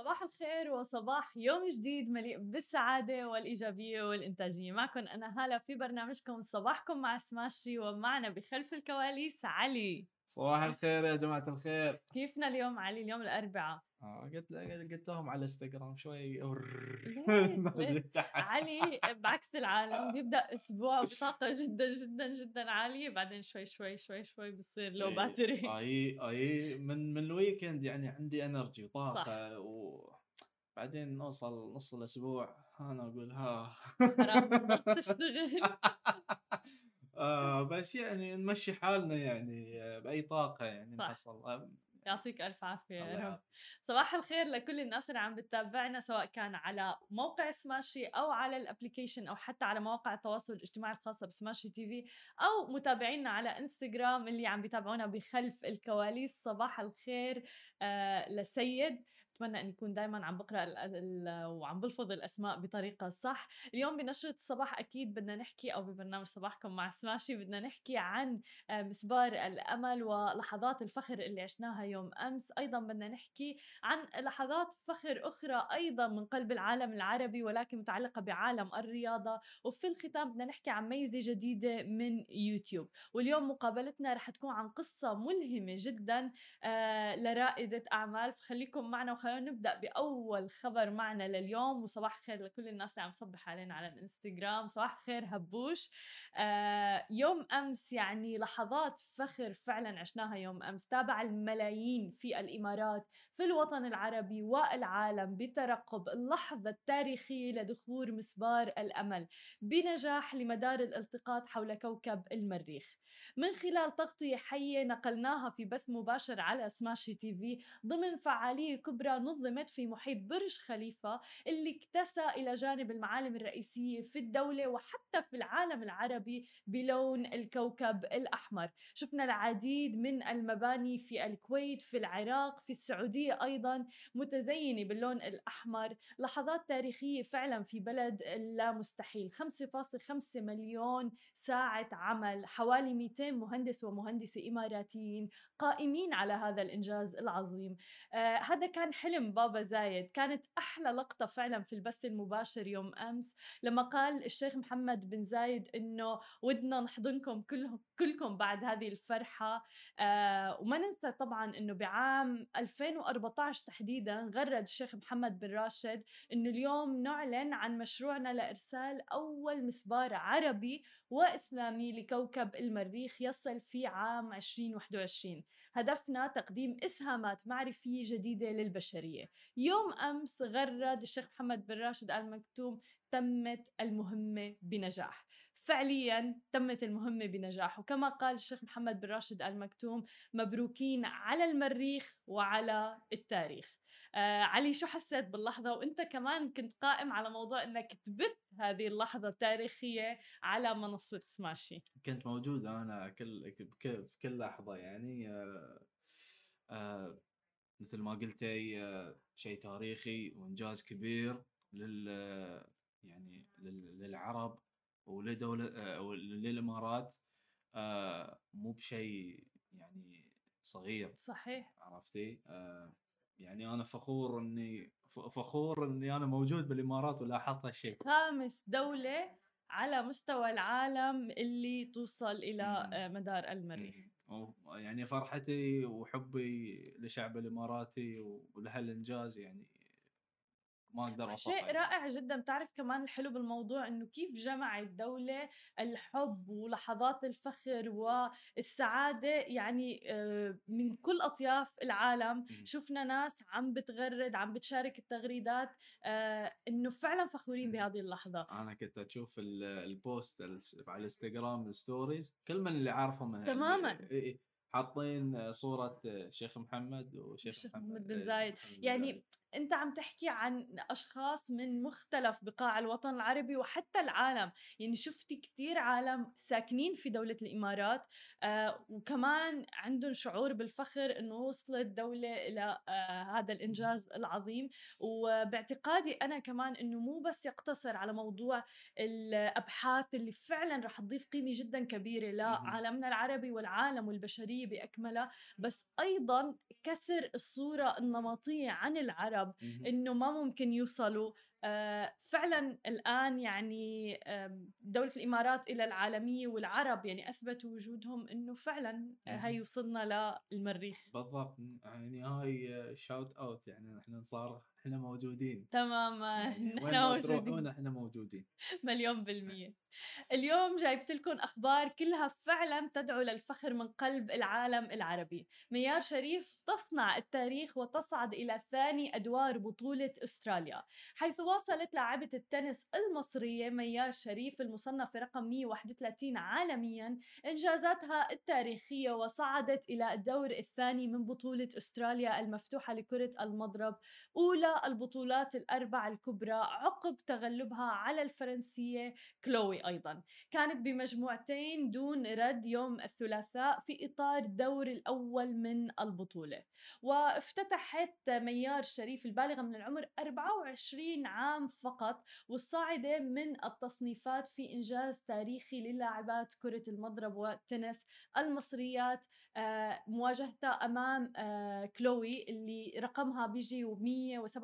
صباح الخير وصباح يوم جديد مليء بالسعادة والإيجابية والإنتاجية. معكم أنا هالة في برنامجكم صباحكم مع سماشي ومعنا بخلف الكواليس علي. صباح الخير يا جماعة الخير. كيفنا اليوم علي؟ اليوم الأربعاء. آه قلت قلت لهم على الإنستغرام شوي؟ علي بعكس العالم بيبدأ أسبوع بطاقة جدا جدا جدا عالية بعدين شوي شوي شوي شوي بصير لو باتري إي إي من من ال weekend يعني عندي energy وطاقة وبعدين نوصل نص الأسبوع أنا أقول ها. تشتغل. آه بس يعني نمشي حالنا يعني بأي طاقة يعني نحصل. يعطيك ألف عافية صباح الخير لكل الناس اللي عم بتتابعنا سواء كان على موقع سماشي أو على ال application أو حتى على مواقع التواصل الاجتماعي الخاصة بسماشي تي في أو متابعينا على انستغرام اللي عم بيتابعونا بخلف الكواليس. صباح الخير آه لسيد. بتمنى اني اكون دائما عم بقرأ وعم بلفظ الأسماء بطريقة صح. اليوم بنشرة الصباح أكيد بدنا نحكي أو ببرنامج صباحكم مع سماشي بدنا نحكي عن آه، مسبار الأمل ولحظات الفخر اللي عشناها يوم أمس. أيضا بدنا نحكي عن لحظات فخر أخرى أيضا من قلب العالم العربي ولكن متعلقة بعالم الرياضة. وفي الختام بدنا نحكي عن ميزة جديدة من يوتيوب. واليوم مقابلتنا رح تكون عن قصة ملهمة جدا آه، لرائدة أعمال. فخليكم معنا وخلينا خلونا نبدأ بأول خبر معنا لليوم وصباح الخير لكل الناس اللي عم تصبح علينا على الإنستغرام. صباح الخير هبوش. آه يوم أمس يعني لحظات فخر فعلا عشناها يوم أمس. تابع الملايين في الإمارات في الوطن العربي والعالم بترقب اللحظة التاريخية لدخول مسبار الأمل بنجاح لمدار الالتقاط حول كوكب المريخ. من خلال تغطية حية نقلناها في بث مباشر على سماشي تي في ضمن فعالية كبرى نظمت في محيط برج خليفة اللي اكتسى إلى جانب المعالم الرئيسية في الدولة وحتى في العالم العربي بلون الكوكب الأحمر. شفنا العديد من المباني في الكويت في العراق في السعودية أيضا متزينة باللون الأحمر. لحظات تاريخية فعلا في بلد لا مستحيل. 5.5 مليون ساعة عمل حوالي 200 مهندس ومهندسة إماراتيين قائمين على هذا الإنجاز العظيم. آه هذا كان حلم بابا زايد. كانت أحلى لقطة فعلا في البث المباشر يوم أمس لما قال الشيخ محمد بن زايد إنه ودنا نحضنكم كلهم كلكم بعد هذه الفرحة آه وما ننسى طبعا إنه بعام 2014 تحديدا غرد الشيخ محمد بن راشد إنه اليوم نعلن عن مشروعنا لإرسال أول مسبار عربي وإسلامي لكوكب المريخ يصل في عام 2021 هدفنا تقديم إسهامات معرفية جديدة للبشرية. يوم أمس غرد الشيخ محمد بن راشد آل مكتوم تمت المهمة بنجاح. فعليا تمت المهمة بنجاح وكما قال الشيخ محمد بن راشد آل مكتوم مبروكين على المريخ وعلى التاريخ. آه علي شو حسيت باللحظة؟ وإنت كمان كنت قائم على موضوع إنك تبث هذه اللحظة التاريخية على منصة سماشي. كنت موجود أنا كل في كل لحظة يعني آه آه مثل ما قلتي آه شيء تاريخي وإنجاز كبير لل يعني للعرب. ولدولة آه وللامارات آه مو بشيء يعني صغير صحيح. عرفتي؟ آه يعني أنا فخور إني فخور إني أنا موجود بالإمارات ولاحظت هالشيء. خامس دولة على مستوى العالم اللي توصل إلى مدار المريخ. يعني فرحتي وحبي لشعب الإماراتي ولهالإنجاز يعني ما أقدر اوصفها شيء رائع جدا. بتعرف كمان الحلو بالموضوع إنه كيف جمع الدولة الحب ولحظات الفخر والسعادة يعني آه، من كل أطياف العالم. شفنا ناس عم بتغرد عم بتشارك التغريدات آه، إنه فعلا فخورين بهذه اللحظة. أنا كنت أشوف ال post على الانستغرام ال stories كل من اللي عارفهم تماما. حاطين صورة شيخ محمد وشيخ محمد بن زايد. يعني أنت عم تحكي عن أشخاص من مختلف بقاع الوطن العربي وحتى العالم. يعني شفتي كثير عالم ساكنين في دولة الإمارات آه وكمان عندهم شعور بالفخر إنه وصلت دولة إلى آه هذا الإنجاز العظيم. وباعتقادي أنا كمان إنه مو بس يقتصر على موضوع الأبحاث اللي فعلا رح تضيف قيمة جدا كبيرة لعالمنا العربي والعالم والبشرية بأكملها بس أيضا كسر الصورة النمطية عن العرب. العرب. إنه ما ممكن يوصلوا آه، فعلا الآن يعني دولة الإمارات إلى العالمية والعرب يعني أثبتوا وجودهم إنه فعلا آه، هي مهم. وصلنا للمريخ بالضبط يعني هاي شاوت اوت يعني إحنا صار إحنا موجودين. تماما يعني ما تروحون موجودين. إحنا موجودين. مليون بالمية. اليوم جايبت لكم أخبار كلها فعلا تدعو للفخر من قلب العالم العربي. ميار شريف تصنع التاريخ وتصعد إلى ثاني أدوار بطولة أستراليا. حيث واصلت لاعبة التنس المصرية ميار شريف المصنفة رقم 131 عالميا إنجازاتها التاريخية وصعدت إلى الدور الثاني من بطولة أستراليا المفتوحة لكرة المضرب. أولى البطولات الأربع الكبرى عقب تغلبها على الفرنسية كلوي أيضا. كانت بمجموعتين دون رد يوم الثلاثاء في إطار الدور الأول من البطولة. وافتتحت ميار شريف البالغة من العمر 24 عام فقط والصاعدة من التصنيفات في إنجاز تاريخي للاعبات كرة المضرب والتنس المصريات. آه، مواجهتها أمام آه، كلوي اللي رقمها بيجي 187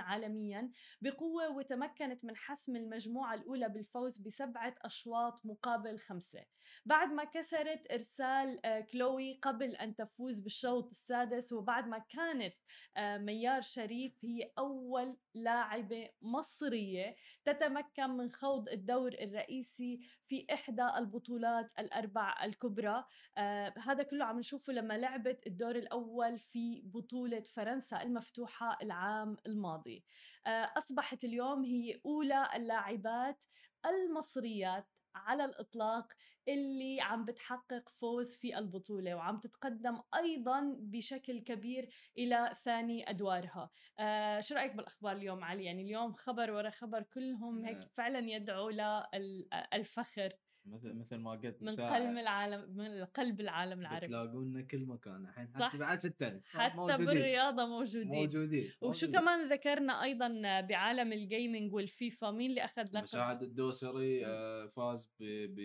عالميا بقوة وتمكنت من حسم المجموعة الأولى بالفوز بسبعة أشواط مقابل خمسة. بعد ما كسرت إرسال آه، كلوي قبل أن تفوز بالشوط السادس وبعد ما كانت آه، ميار شريف هي أول لاعبة مصرية تتمكن من خوض الدور الرئيسي في إحدى البطولات الأربع الكبرى. آه هذا كله عم نشوفه لما لعبت الدور الأول في بطولة فرنسا المفتوحة العام الماضي. آه أصبحت اليوم هي أولى اللاعبات المصريات على الإطلاق اللي عم بتحقق فوز في البطولة وعم تتقدم أيضا بشكل كبير إلى ثاني أدوارها. آه شو رأيك بالأخبار اليوم علي؟ يعني اليوم خبر ورا خبر كلهم هيك آه. فعلا يدعو للفخر مثل مثل ما قلت من. قلب العالم من قلب العالم العربي. بتلاقونا كل مكان. الحين صح. حتى بعد في التنس حتى موجودين. بالرياضة موجودين. موجودين وشو موجودين. كمان ذكرنا أيضا بعالم ال gaming والفيفا مين اللي أخذ لقب؟ مساعد الدوسري آه، فاز ب ب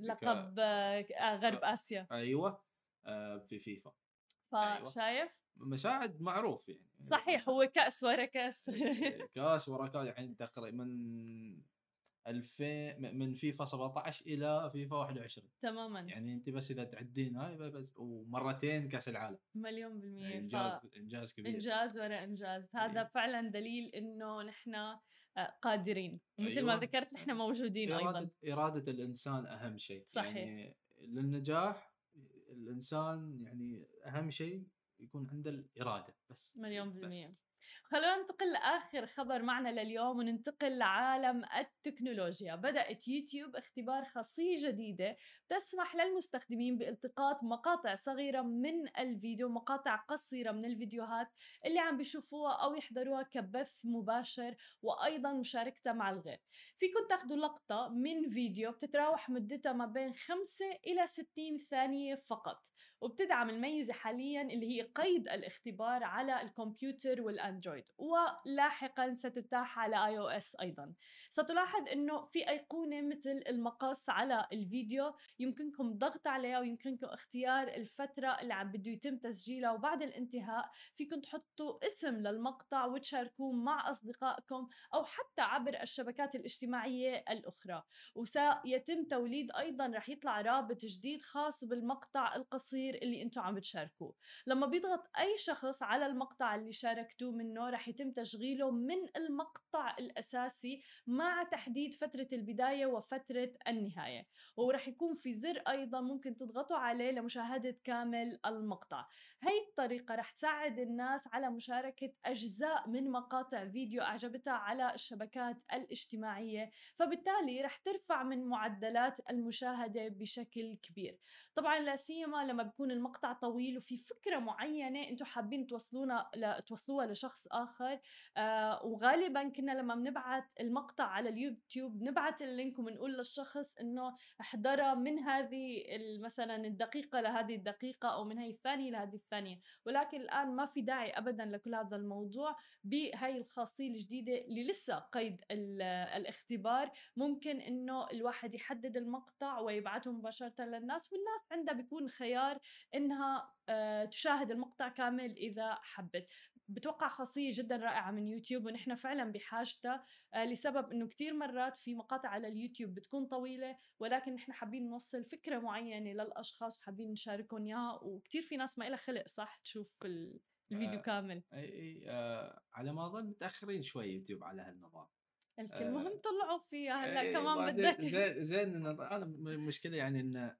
لقب آه، غرب آسيا. أيوه آه، في فيفا. أيوة. فشايف؟ مساعد معروف يعني. صحيح هو كأس ورا كأس. كأس ورا كأس. يعني تقريبا من 2000 م- من فيفا 17 إلى فيفا 21 تماما. يعني انت بس إذا تعدين هاي بس ومرتين كأس العالم. مليون بالمية. يعني ف- إنجاز إنجاز كبير. إنجاز ورا إنجاز. هذا أيوة. فعلا دليل إنه نحن آه، قادرين. مثل ما أيوة. ذكرت نحن موجودين أيضا. إرادة, إرادة الإنسان أهم شيء. صحيح. يعني للنجاح الإنسان يعني أهم شيء يكون عنده الإرادة بس. مليون بس. خلونا ننتقل لآخر خبر معنا لليوم وننتقل لعالم التكنولوجيا. بدأت يوتيوب اختبار خاصية جديدة تسمح للمستخدمين بالتقاط مقاطع صغيرة من الفيديو مقاطع قصيرة من الفيديوهات اللي عم بيشوفوها أو يحضروها كبث مباشر وأيضا مشاركتها مع الغير. فيكم تاخذوا لقطة من فيديو بتتراوح مدتها ما بين 5 إلى 60 ثانية فقط. وبتدعم الميزة حاليا اللي هي قيد الاختبار على الكمبيوتر والأندرويد ولاحقا ستتاح على اي أو اس أيضا. ستلاحظ إنه في أيقونة مثل المقص على الفيديو يمكنكم الضغط عليها ويمكنكم اختيار الفترة اللي عم بده يتم تسجيلها وبعد الانتهاء فيكم تحطوا اسم للمقطع وتشاركوه مع أصدقائكم أو حتى عبر الشبكات الاجتماعية الأخرى. وسيتم توليد أيضا رح يطلع رابط جديد خاص بالمقطع القصير اللي أنتم عم بتشاركوه. لما بيضغط أي شخص على المقطع اللي شاركتوه منه رح يتم تشغيله من المقطع الأساسي مع تحديد فترة البداية وفترة النهاية. ورح يكون في زر أيضا ممكن تضغطوا عليه لمشاهدة كامل المقطع. هاي الطريقة رح تساعد الناس على مشاركة أجزاء من مقاطع فيديو أعجبتها على الشبكات الاجتماعية فبالتالي رح ترفع من معدلات المشاهدة بشكل كبير. طبعا لا سيما لما بيكون المقطع طويل وفي فكرة معينة أنتم حابين توصلونا ل... توصلوها لشخص آخر آه وغالبا كنا لما بنبعت المقطع على اليوتيوب بنبعت اللينك وبنقول للشخص إنه احضرها من هذه مثلا الدقيقة لهذه الدقيقة أو من هي الثانية لهذه الثانية ولكن الآن ما في داعي ابدا لكل هذا الموضوع بهاي الخاصية الجديدة اللي لسه قيد ال- الاختبار. ممكن إنه الواحد يحدد المقطع ويبعته مباشرة للناس والناس عندها بيكون خيار إنها آه، تشاهد المقطع كامل إذا حبت. بتوقع خاصية جدا رائعة من يوتيوب ونحن فعلا بحاجتها آه، لسبب إنه كتير مرات في مقاطع على اليوتيوب بتكون طويلة ولكن نحن حابين نوصل فكرة معينة للأشخاص وحابين نشاركهم إياها وكتير في ناس ما لها خلق صح؟ تشوف الفيديو آه كامل. إي إي آه على ما أظن متأخرين شوي يوتيوب على هالنظام. المهم آه طلعوا فيها هلا كمان بدك. زين زين أنا المشكلة يعني انه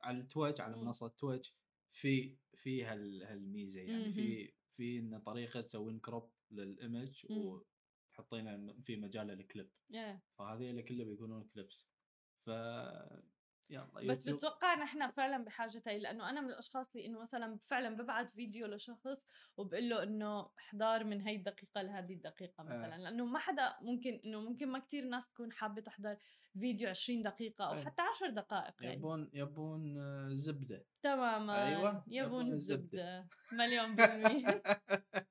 على التويتش على منصة تويتش في في هالميزة يعني في في انه طريقة تسوين crop لل image وتحطينه في مجال الكليب فهذه كله بيكونون clips ف يلا بس بتوقع نحن فعلا بحاجتها لأنه أنا من الأشخاص اللي إنه مثلا فعلا ببعث فيديو لشخص وبقول له إنه احضر من هي الدقيقة لهذه الدقيقة مثلا آه. لأنه ما حدا ممكن إنه ممكن ما كتير ناس تكون حابة تحضر فيديو 20 دقيقة أو آه. حتى 10 دقائق يعني. يبون يبون زبدة. تماما. أيوه يبون الزبده مليون بالمية.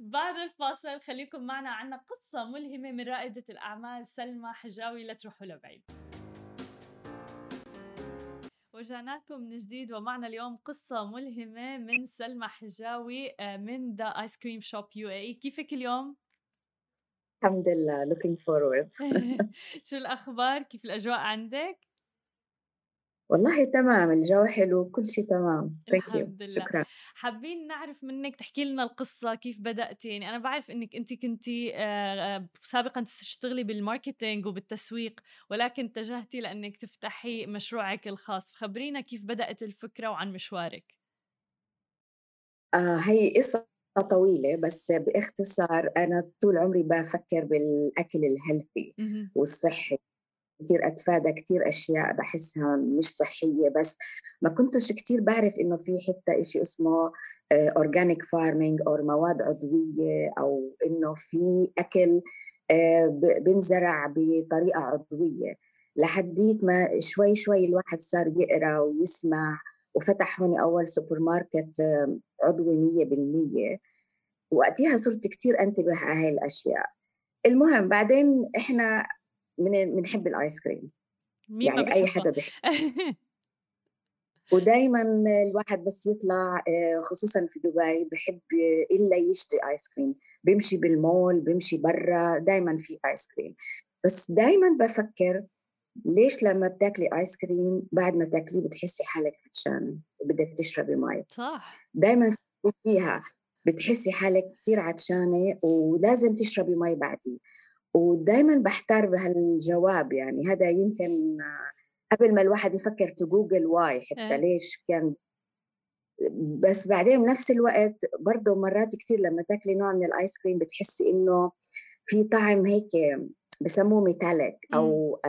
بعد الفاصل خليكم معنا عنا قصة ملهمة من رائدة الأعمال سلمى حجاوي لا تروحوا لبعيد. ورجعنا لكم من جديد ومعنا اليوم قصة ملهمة من سلمى حجاوي آه، من The Ice Cream Shop UAE كيفك اليوم؟ الحمد لله looking forward شو الأخبار؟ كيف الأجواء عندك؟ والله تمام الجو حلو كل شيء تمام. thank you شكرا. حابين نعرف منك تحكي لنا القصة كيف بدأتي يعني أنا بعرف إنك أنت كنتي آه، سابقا تشتغلي بال marketing وبالتسويق ولكن اتجهتي لأنك تفتحي مشروعك الخاص. خبرينا كيف بدأت الفكرة وعن مشوارك. آه هي قصة طويلة بس باختصار أنا طول عمري بفكر بالأكل ال healthy والصحي. كثير أتفادى كثير أشياء بحسها مش صحية بس ما كنتش كثير بعرف إنه في حتى شيء اسمه organic farming أو مواد عضوية أو إنه في أكل آه، بنزرع بطريقة عضوية. لحديت ما شوي شوي الواحد صار يقرأ ويسمع وفتح هون أول سوبر ماركت عضوي 100% وقتها صرت كثير أنتبه على هاي الأشياء. المهم بعدين إحنا من بنحب الآيس كريم. يعني أي حدا بيحب. ودائما الواحد بس يطلع آه، خصوصا في دبي بحب إلا يشتري آيس كريم. بيمشي بالمول بيمشي برا دائما في آيس كريم. بس دائما بفكر ليش لما بتاكلي آيس كريم بعد ما تاكليه بتحسي حالك عطشانه وبدك تشربي مي صح. دائما فيها بتحسي حالك كثير عطشانة ولازم تشربي مي بعديه ودائما بحتار بهالجواب يعني. هذا يمكن قبل ما الواحد يفكر ت google why حتى إيه. ليش كان. بس بعدين بنفس الوقت برضه مرات كثير لما تاكلي نوع من الآيس كريم بتحسي إنه في طعم هيك بسموه metallic أو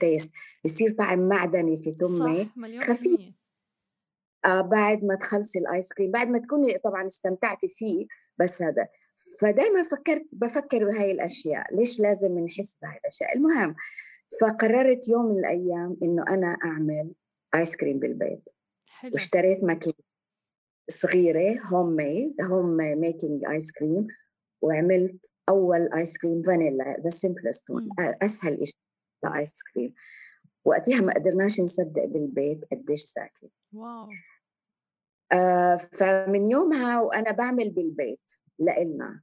taste. بصير طعم معدني في تمك خفيف. آه بعد ما تخلصي الآيس كريم. بعد ما تكوني طبعا استمتعتي فيه بس هذا. فدائما فكرت بفكر بهاي الأشياء. ليش لازم نحس بهاي الأشياء؟ المهم فقررت يوم من الأيام إنه أنا أعمل ايس كريم بالبيت. حلو. واشتريت ماكينة صغيرة home made home making ice cream وعملت أول ايس كريم فانيلا the simplest أسهل شيء ايس كريم وقتها ما قدرناش نصدق بالبيت قديش ساكت wow. آه فمن يومها وأنا بعمل بالبيت. لإلنا.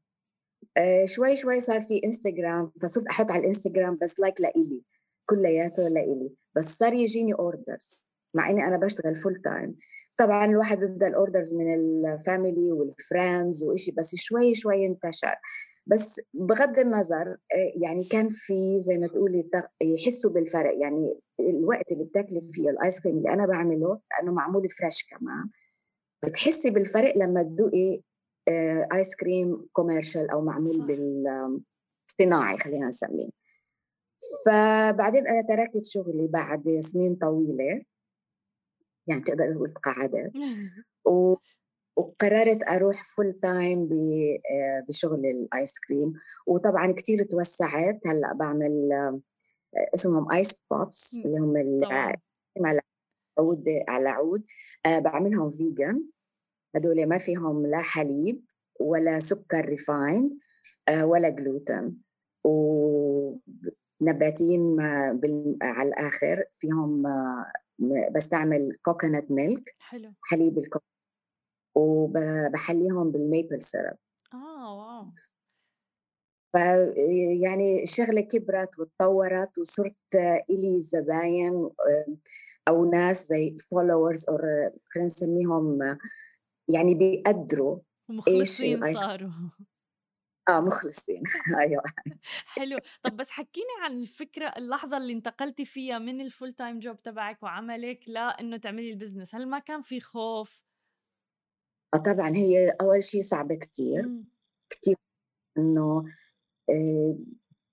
آه شوي شوي صار في انستغرام فصرت أحط على الانستغرام بس like لإلي كلياته لإلي بس صار يجيني orders مع إني أنا بشتغل full time طبعا الواحد بيبدأ ال orders من ال family وال friends وإشي بس شوي شوي انتشر. بس بغض النظر آه، يعني كان في زي ما تقولي يحسوا بالفرق يعني الوقت اللي بتاكلي فيه الايس كريم اللي أنا بعمله لأنه معمول fresh كمان بتحسي بالفرق لما تدوقي ايس كريم commercial أو معمول بالصناعي خلينا نسميه. فبعدين أنا تركت شغلي بعد سنين طويلة. يعني بتقدر تقول تقاعدت و... وقررت أروح full time بشغل الايس كريم وطبعا كثير توسعت. هلأ بعمل اسمهم ice pops اللي هم على عود على عود. آه، بعملهم vegan هدول ما فيهم لا حليب ولا سكر refined آه، ولا جلوتين ونباتيين على الآخر فيهم بستعمل coconut milk حلو. حليب الكوكونات وبحليهم بال maple syrup آه wow. ف يعني الشغله كبرت وتطورت وصرت إلي زباين أو ناس زي followers أو خلينا نسميهم يعني بيقدروا ومخلصين صاروا. آه مخلصين. أيوه. حلو. طب بس حكيني عن الفكرة اللحظة اللي انتقلتي فيها من ال full time job تبعك وعملك لأنه تعملي ال business هل ما كان في خوف؟ آه طبعا هي أول شيء صعبه كثير كثير إنه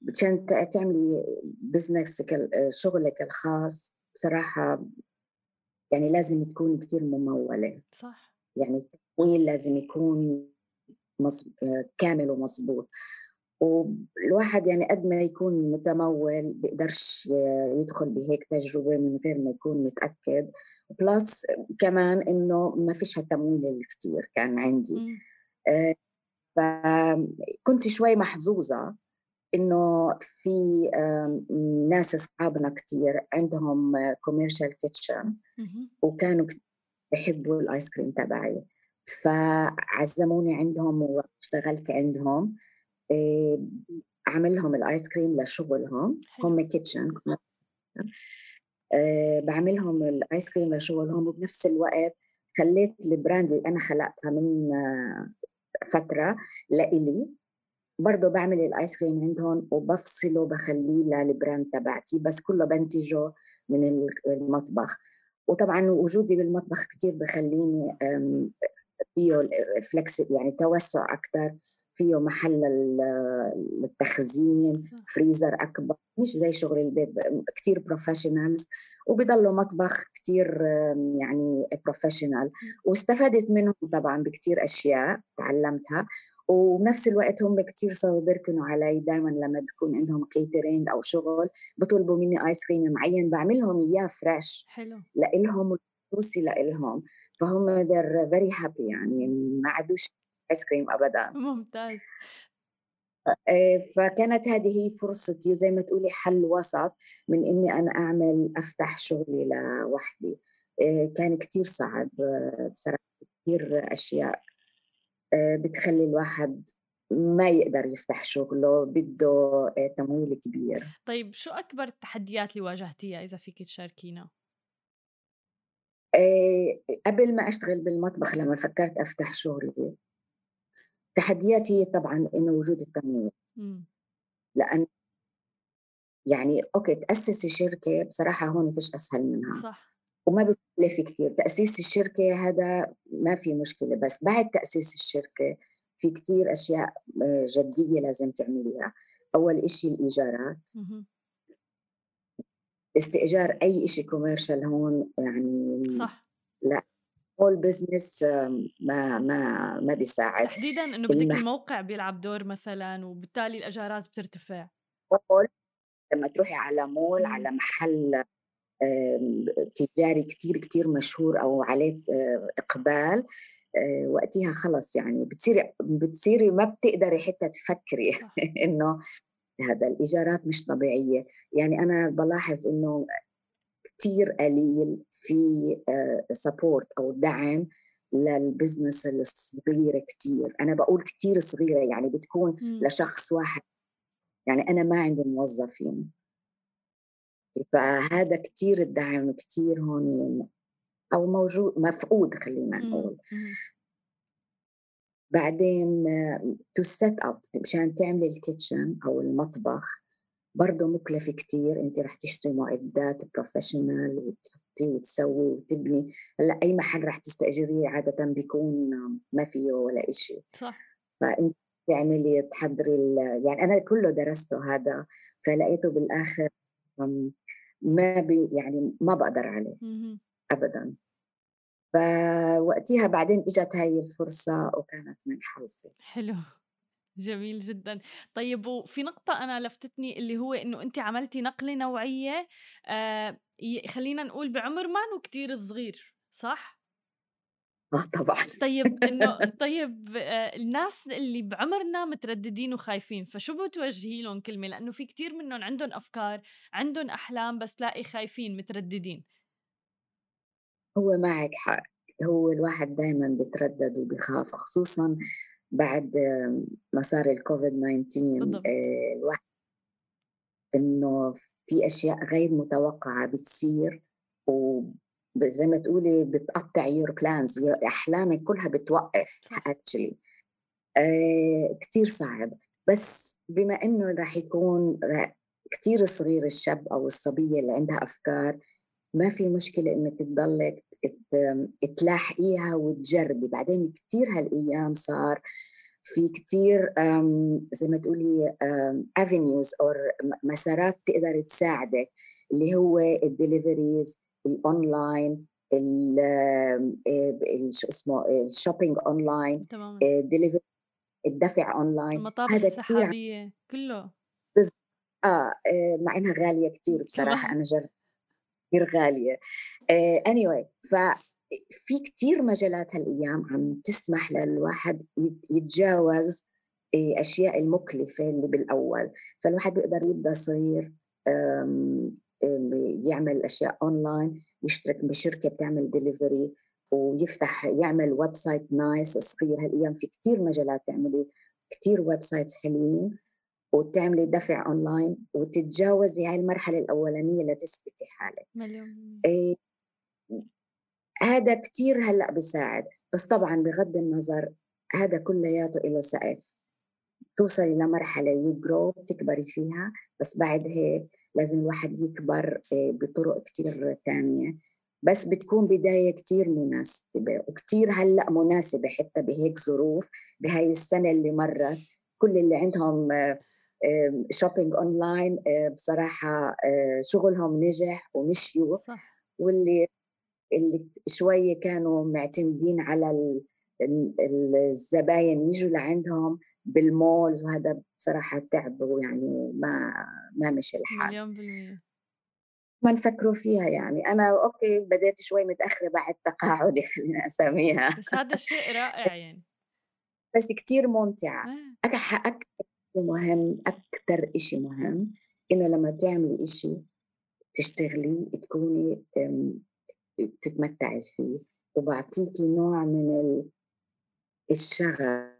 مشان آه، تعملي business ك آه، شغلك الخاص. بصراحة يعني لازم تكوني كثير ممولة. صح. يعني التمويل لازم يكون كامل ومظبوط. والواحد يعني قد ما يكون متمول بيقدرش يدخل بهيك تجربة من غير ما يكون متأكد. بلس كمان إنه ما فيش هالتمويل الكتير كان عندي. آه، فكنت شوي محظوظة إنه في ناس أصحابنا كتير عندهم commercial kitchen وكانوا بيحبوا الآيس كريم تبعي. فعزموني عندهم واشتغلت عندهم إيه، اعمل لهم الآيس كريم لشغلهم. هم kitchen إيه، بعمل لهم الآيس كريم لشغلهم. وبنفس الوقت خليت ال brand اللي أنا خلقتها من فترة لإلي. برضه بعمل الآيس كريم عندهم وبفصله بخليه لل brand تبعتي. بس كله بنتجه من المطبخ. وطبعا وجودي بالمطبخ كثير بخليني فيه ال flexib يعني توسع أكثر فيه محل للتخزين فريزر أكبر مش زي شغل البيت كثير professionals وبضلوا مطبخ كثير يعني professional واستفدت منهم طبعا بكثير أشياء تعلمتها. وبنفس الوقت هم كثير صاروا بيركنوا علي دائما لما بيكون عندهم catering أو شغل بطلبوا مني ايس كريم معين بعملهم إياه fresh حلو. لإلهم وخصوصي لإلهم. فهم they're very happy يعني ما عادوش ايس كريم ابدا. ممتاز. آه، فكانت هذه هي فرصتي وزي ما تقولي حل وسط من إني أنا أعمل أفتح شغلي لوحدي. آه، كان كتير صعب آه، بصراحة كثير أشياء. بتخلي الواحد ما يقدر يفتح شغله بده تمويل كبير. طيب شو أكبر التحديات اللي واجهتيها إذا فيك تشاركينا؟ آه، قبل ما أشتغل بالمطبخ لما فكرت أفتح شغلي تحدياتي طبعا إنه وجود التمويل. لأن يعني أوكي تأسسي شركة بصراحة هون فيش أسهل منها. صح. وما بتكلف كتير. تأسيس الشركة هذا ما في مشكلة بس بعد تأسيس الشركة في كتير أشياء آه، جدية لازم تعمليها. أول إشي الإيجارات. استئجار أي شيء commercial هون يعني صح. لا هول business ما ما ما بيساعد. تحديدا إنه بدك المح... الموقع بيلعب دور مثلا وبالتالي الاجارات بترتفع. مول لما تروحي على مول. على محل تجاري كتير كتير مشهور أو عليه آه، إقبال. آه، وقتها خلص يعني بتصيري بتصيري ما بتقدري حتى تفكري إنه هذا الإيجارات مش طبيعية. يعني أنا بلاحظ إنه كتير قليل في support آه، أو دعم لل business الصغيرة كتير. أنا بقول كتير صغيرة يعني بتكون م. لشخص واحد. يعني أنا ما عندي موظفين. فهذا كتير الدعم كتير هون أو موجود مفقود خلينا نقول. م. بعدين to set up مشان تعملي ال kitchen أو المطبخ برضه مكلف كتير. انت رح تشتري معدات professional وتحطي وتسوي وتبني. هلأ أي محل رح تستأجريه عادة بيكون ما فيه ولا إشي. صح. فانت تعملي تحضري يعني أنا كله درسته هذا فلقيته بالآخر ما بي يعني ما بقدر عليه ابدا. فوقتها بعدين إجت هاي الفرصة وكانت من حظي. حلو. جميل جدا. طيب وفي نقطة أنا لفتتني اللي هو إنه أنت عملتي نقلة نوعية آه خلينا نقول بعمر ما كتير صغير صح؟ آه طبعا. طيب إنه طيب آه الناس اللي بعمرنا مترددين وخايفين فشو بتوجهي لهم كلمة؟ لأنه في كتير منهم عندهم أفكار عندهم أحلام بس تلاقي خايفين مترددين. هو معك حق. هو الواحد دائما بتردد وبخاف خصوصا بعد ما صار الكوفيد 19 آه، الواحد إنه في أشياء غير متوقعة بتصير وزي ما تقولي بتقطع your plans أحلامك كلها بتوقف actually آه كثير صعب. بس بما إنه راح يكون كثير صغير الشاب أو الصبية اللي عندها أفكار ما في مشكلة إنك تضلك تلاحقيها وتجربي. بعدين كثير هالأيام صار في كثير زي ما تقولي avenues أو مسارات تقدر تساعدك اللي هو ال deliveries ال online شو اسمه ال shopping online تمام الدفع اونلاين المطابخ هذا السحابية كله. بز... آه, آه مع إنها غالية كثير بصراحة أنا جربت كثير غالية. آه anyway ف في كثير مجالات هالأيام عم تسمح للواحد يتجاوز آه، أشياء المكلفة اللي بالأول. فالواحد بيقدر يبدأ صغير يعمل أشياء اونلاين يشترك بشركة بتعمل ديليفري ويفتح يعمل website nice صغير. هالأيام في كثير مجالات تعملي كثير websites حلوين وتعملي دفع اونلاين وتتجاوزي هاي المرحلة الأولانية لتثبتي حالك. مليون إيه هذا كثير هلأ بيساعد. بس طبعا بغض النظر هذا كلياته له سقف. توصلي لمرحلة you grow بتكبري فيها. بس بعد هيك لازم الواحد يكبر آه، بطرق كثير ثانية بس بتكون بداية كثير مناسبة وكثير هلأ مناسبة حتى بهيك ظروف بهاي السنة اللي مرت. كل اللي عندهم shopping online بصراحة آه، شغلهم نجح ومشيوا. صح. واللي اللي شوية كانوا معتمدين على الزباين يجوا لعندهم. بالمولز وهذا بصراحة تعبوا يعني ما ما مشي الحال. مليون بالمية. ما نفكروا فيها يعني. أنا أوكي بديت شوي متأخرة بعد تقاعدي خلينا أسميها. بس هذا شيء رائع يعني. بس كتير ممتعة. آه. أكثر مهم أكثر إشي مهم إنه لما تعملي إشي تشتغلي تكوني تتمتعي فيه وبعطيكي نوع من الشغف.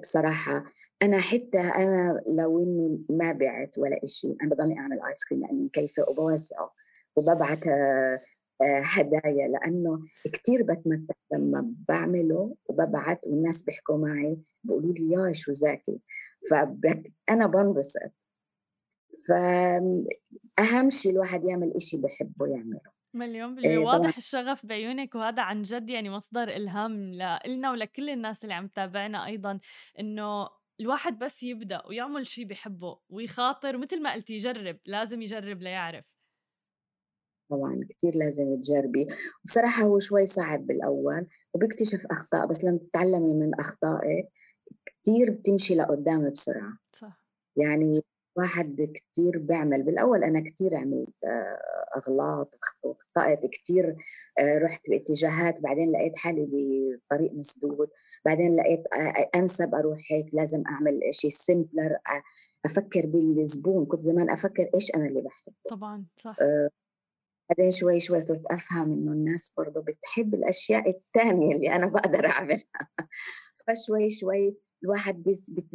بصراحة أنا حتى أنا لو إني ما بعت ولا إشي أنا بضلني أعمل آيس كريم لأني مكيفة وبوزعة وببعت آه، آه، هدايا لأنه كتير بتمتع لما بعمله وببعت والناس بيحكوا معي بيقولوا لي يا شو زاكي فأنا بنبسط. فأهم شيء الواحد يعمل إشي بحبه يعمله. مليون بالمية إيه واضح الشغف بعيونك وهذا عن جد يعني مصدر إلهام لنا ولكل الناس اللي عم تتابعنا أيضا إنه الواحد بس يبدأ ويعمل شيء بحبه ويخاطر مثل ما قلتي يجرب لازم يجرب ليعرف. طبعا كثير لازم تجربي. وبصراحة هو شوي صعب بالأول وبيكتشف أخطاء بس لما تتعلمي من أخطائك كثير بتمشي لقدام بسرعة. صح. يعني واحد كثير بيعمل بالأول أنا كثير عملت آه، اغلاط واخطات كثير آه، رحت باتجاهات بعدين لقيت حالي بطريق مسدود بعدين لقيت آه، أنسب أروح هيك لازم أعمل شيء سيمبلر أفكر بالزبون كنت زمان أفكر إيش أنا اللي بحبه. طبعا صح. بعدين شوي شوي صرت أفهم إنه الناس برضه بتحب الأشياء الثانية اللي أنا بقدر أعملها. فشوي شوي الواحد بس بت...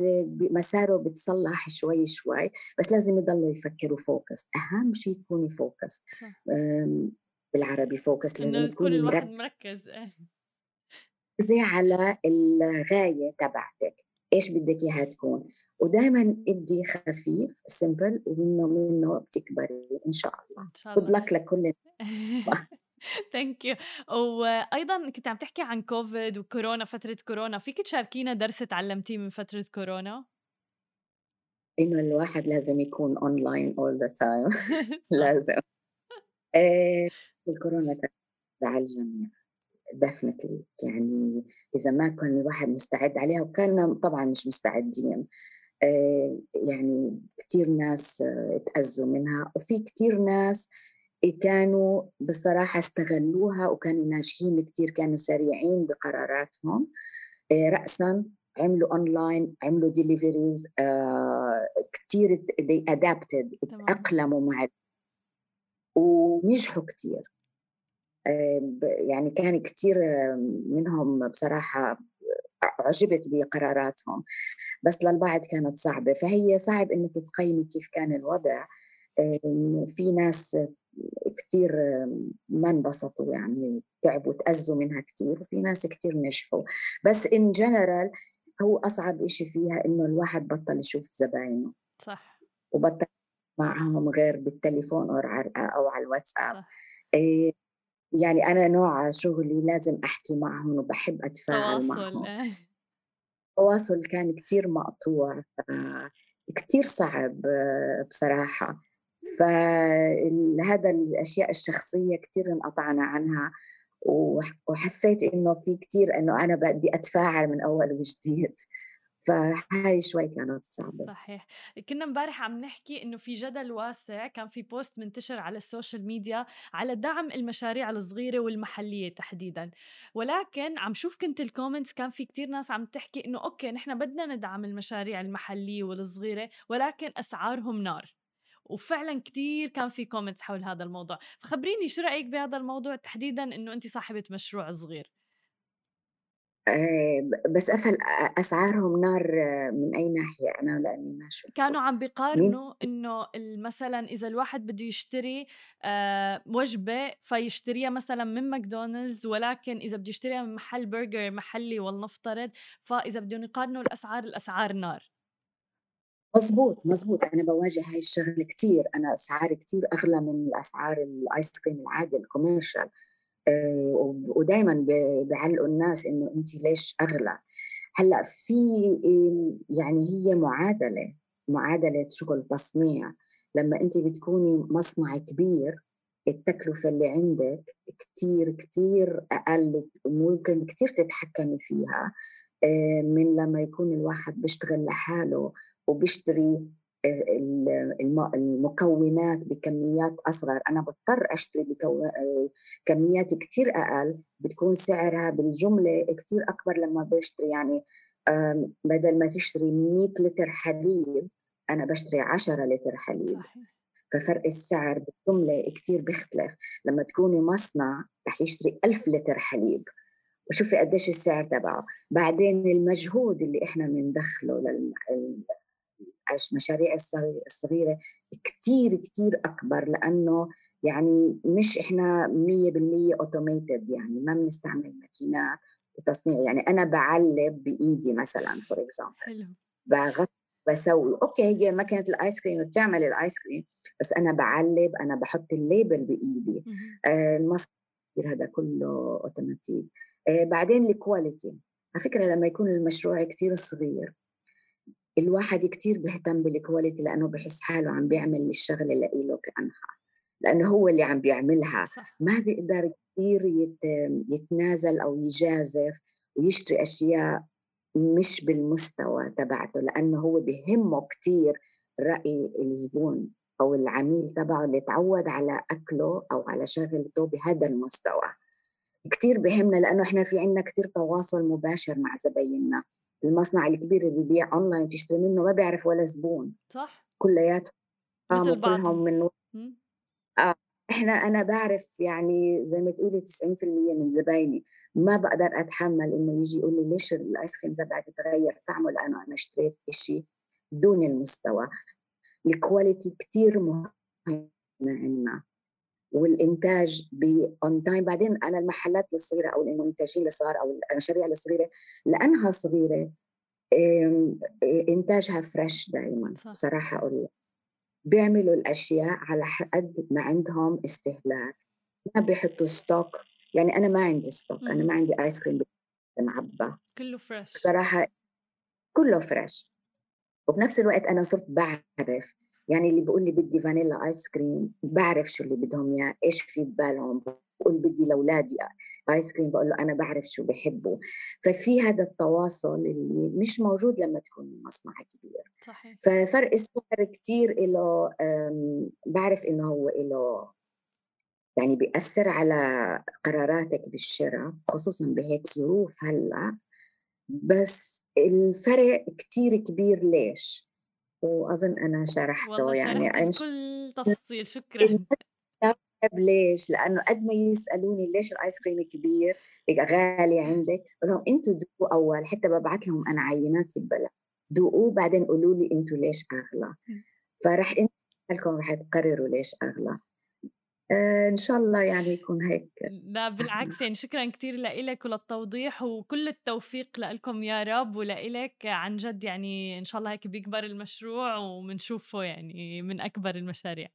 مساره بتصلح شوي شوي بس لازم يضلوا يفكروا focus أهم شيء تكوني focus بالعربي focus لازم تكون الواحد مركز. إيه. زي على الغاية تبعتك. إيش بدك إياها تكون؟ ودائما ابدي خفيف simple ومنه منه بتكبري إن شاء الله. إن شاء الله. لكل thank you وأيضا كنت عم تحكي عن كوفيد وكورونا فترة كورونا. فيك تشاركينا درس تعلمتيه من فترة كورونا؟ إنه الواحد لازم يكون online all the time لازم. إيه الكورونا على الجميع. definitely يعني إذا ما كان الواحد مستعد عليها وكان طبعا مش مستعدين. إيه يعني كثير ناس تأذوا منها. وفي كثير ناس كانوا بصراحة استغلوها وكانوا ناجحين كتير كانوا سريعين بقراراتهم. آه، رأسا عملوا اونلاين عملوا deliveries آه، كثير they adapted تأقلموا مع ونجحوا كثير يعني كان كثير منهم بصراحة عجبت بقراراتهم. بس للبعض كانت صعبة. فهي صعب إنك تقيمي كيف كان الوضع. في ناس كثير ما انبسطوا يعني تعبوا تأذوا منها كثير وفي ناس كثير نجحوا. بس إن جنرال هو أصعب إشي فيها إنه الواحد بطل يشوف زباينه. صح. وبطل معهم غير بالتليفون أو على الواتساب. إيه يعني أنا نوع شغلي لازم أحكي معهم وبحب أتفاعل معهم. إيه. التواصل كان كتير مقطوع كتير صعب بصراحة. فهذا الأشياء الشخصية كتير انقطعنا عنها وحسيت إنه في كتير إنه أنا بدي أتفاعل من أول وجديد. فهاي شوي كانت صعبة. صحيح. كنا امبارح عم نحكي إنه في جدل واسع كان في post منتشر على ال social media على دعم المشاريع الصغيرة والمحلية تحديدا. ولكن عم شوف كنت ال comments كان في كتير ناس عم تحكي إنه okay نحن بدنا ندعم المشاريع المحلية والصغيرة ولكن أسعارهم نار. وفعلا كتير كان في comments حول هذا الموضوع. فخبريني شو رأيك بهذا الموضوع تحديدا إنه انت صاحبة مشروع صغير؟ آه، بس أفل أسعارهم نار آه، من أي ناحية؟ أنا لأني ما شفت كانوا عم بيقارنوا إنه مثلا إذا الواحد بده يشتري آه، وجبة فيشتريها مثلا من ماكدونالدز ولكن إذا بده يشتريها من محل برجر محلي ولنفترض فإذا بدهم يقارنوا الأسعار الأسعار نار. مزبوط مزبوط أنا بواجه هاي الشغلة كتير. أنا أسعاري كتير أغلى من الأسعار ال ice cream العادي ال commercial. آه، ودائما بيعلقوا الناس إنه أنت ليش أغلى. هلأ في يعني هي معادلة معادلة شغل تصنيع لما أنت بتكوني مصنع كبير التكلفة اللي عندك كتير كتير أقل وممكن كتير تتحكمي فيها. آه، من لما يكون الواحد بيشتغل لحاله وبيشتري المكونات بكميات أصغر. أنا بضطر أشتري بكميات كتير أقل بتكون سعرها بالجملة كتير أكبر لما بشتري. يعني بدل ما تشتري 100 لتر حليب أنا بشتري 10 لتر حليب. ففرق السعر بالجملة كتير بيختلف. لما تكوني مصنع رح يشتري ألف لتر حليب. وشوفي قديش السعر تبعه. بعدين المجهود اللي إحنا بندخله المشاريع الصغيرة كتير كتير أكبر لأنه يعني مش إحنا 100% أوتوميتد يعني ما بنستعمل ماكينات وتصنيع. يعني أنا بعلب بإيدي مثلا for example بغطي بسوي. okay هي ماكينه ال ice cream بتعمل ال ice cream بس أنا بعلب أنا بحط ال label بإيدي. آه المصنع هذا كله اوتوماتيك آه بعدين ال quality على فكرة لما يكون المشروع كتير صغير الواحد كتير بيهتم بال quality لأنه بحس حاله عم بيعمل الشغلة لإله كأنها. لأنه هو اللي عم بيعملها. صح. ما بيقدر كتير يتنازل أو يجازف ويشتري أشياء مش بالمستوى تبعته لأنه هو بهمه كتير رأي الزبون أو العميل تبعه اللي تعود على أكله أو على شغلته بهذا المستوى. كتير بهمنا لأنه إحنا في عنا كتير تواصل مباشر مع زبايننا. المصنع الكبير اللي بيبيع أونلاين تشتري منه ما بيعرف ولا زبون. صح. كلياتهم مثل بعضهم من آه إحنا أنا بعرف يعني زي ما تقولي 90% من زبايني. ما بقدر أتحمل إنه يجي يقول لي ليش ال ice cream تبعك تغير طعمه؟ لأنه أنا اشتريت شيء دون المستوى. ال quality كثير مهم عندنا. والإنتاج on time بعدين أنا المحلات الصغيرة أو المنتجين الصغار أو المشاريع الصغيرة لأنها صغيرة إنتاجها fresh دائما بصراحة أقول بيعملوا الأشياء على قد ما عندهم استهلاك. ما بيحطوا stock يعني أنا ما عندي stock أنا ما عندي ice cream معبى. كله fresh بصراحة كله fresh وبنفس الوقت أنا صرت بعرف يعني اللي بيقول لي بدي vanilla ice cream بعرف شو اللي بدهم إياه إيش في ببالهم بقول بدي لأولادي ice cream بقول له أنا بعرف شو بحبوا ففي هذا التواصل اللي مش موجود لما تكون مصنع كبير صحيح. ففرق السعر كثير له بعرف إنه هو له يعني بيأثر على قراراتك بالشراء خصوصا بهيك ظروف هلأ بس الفرق كتير كبير ليش؟ وأظن أنا شرحته والله يعني شرحتي بكل تفصيل شكرا ليش؟ لأنه قد ما يسألوني ليش الآيس كريم كبير غالي عندك؟ بقول لهم أنتوا دوقوا أول حتى ببعث لهم أنا عيناتي ببلا دوقوه بعدين قولوا لي أنتوا ليش أغلى فرح أنتوا لكم رح تقرروا ليش أغلى إن شاء الله يعني يكون هيك. لا بالعكس يعني شكرا كثير لك وللتوضيح وكل التوفيق لكم يا رب ولك عن جد يعني إن شاء الله هيك بيكبر المشروع وبنشوفه يعني من أكبر المشاريع.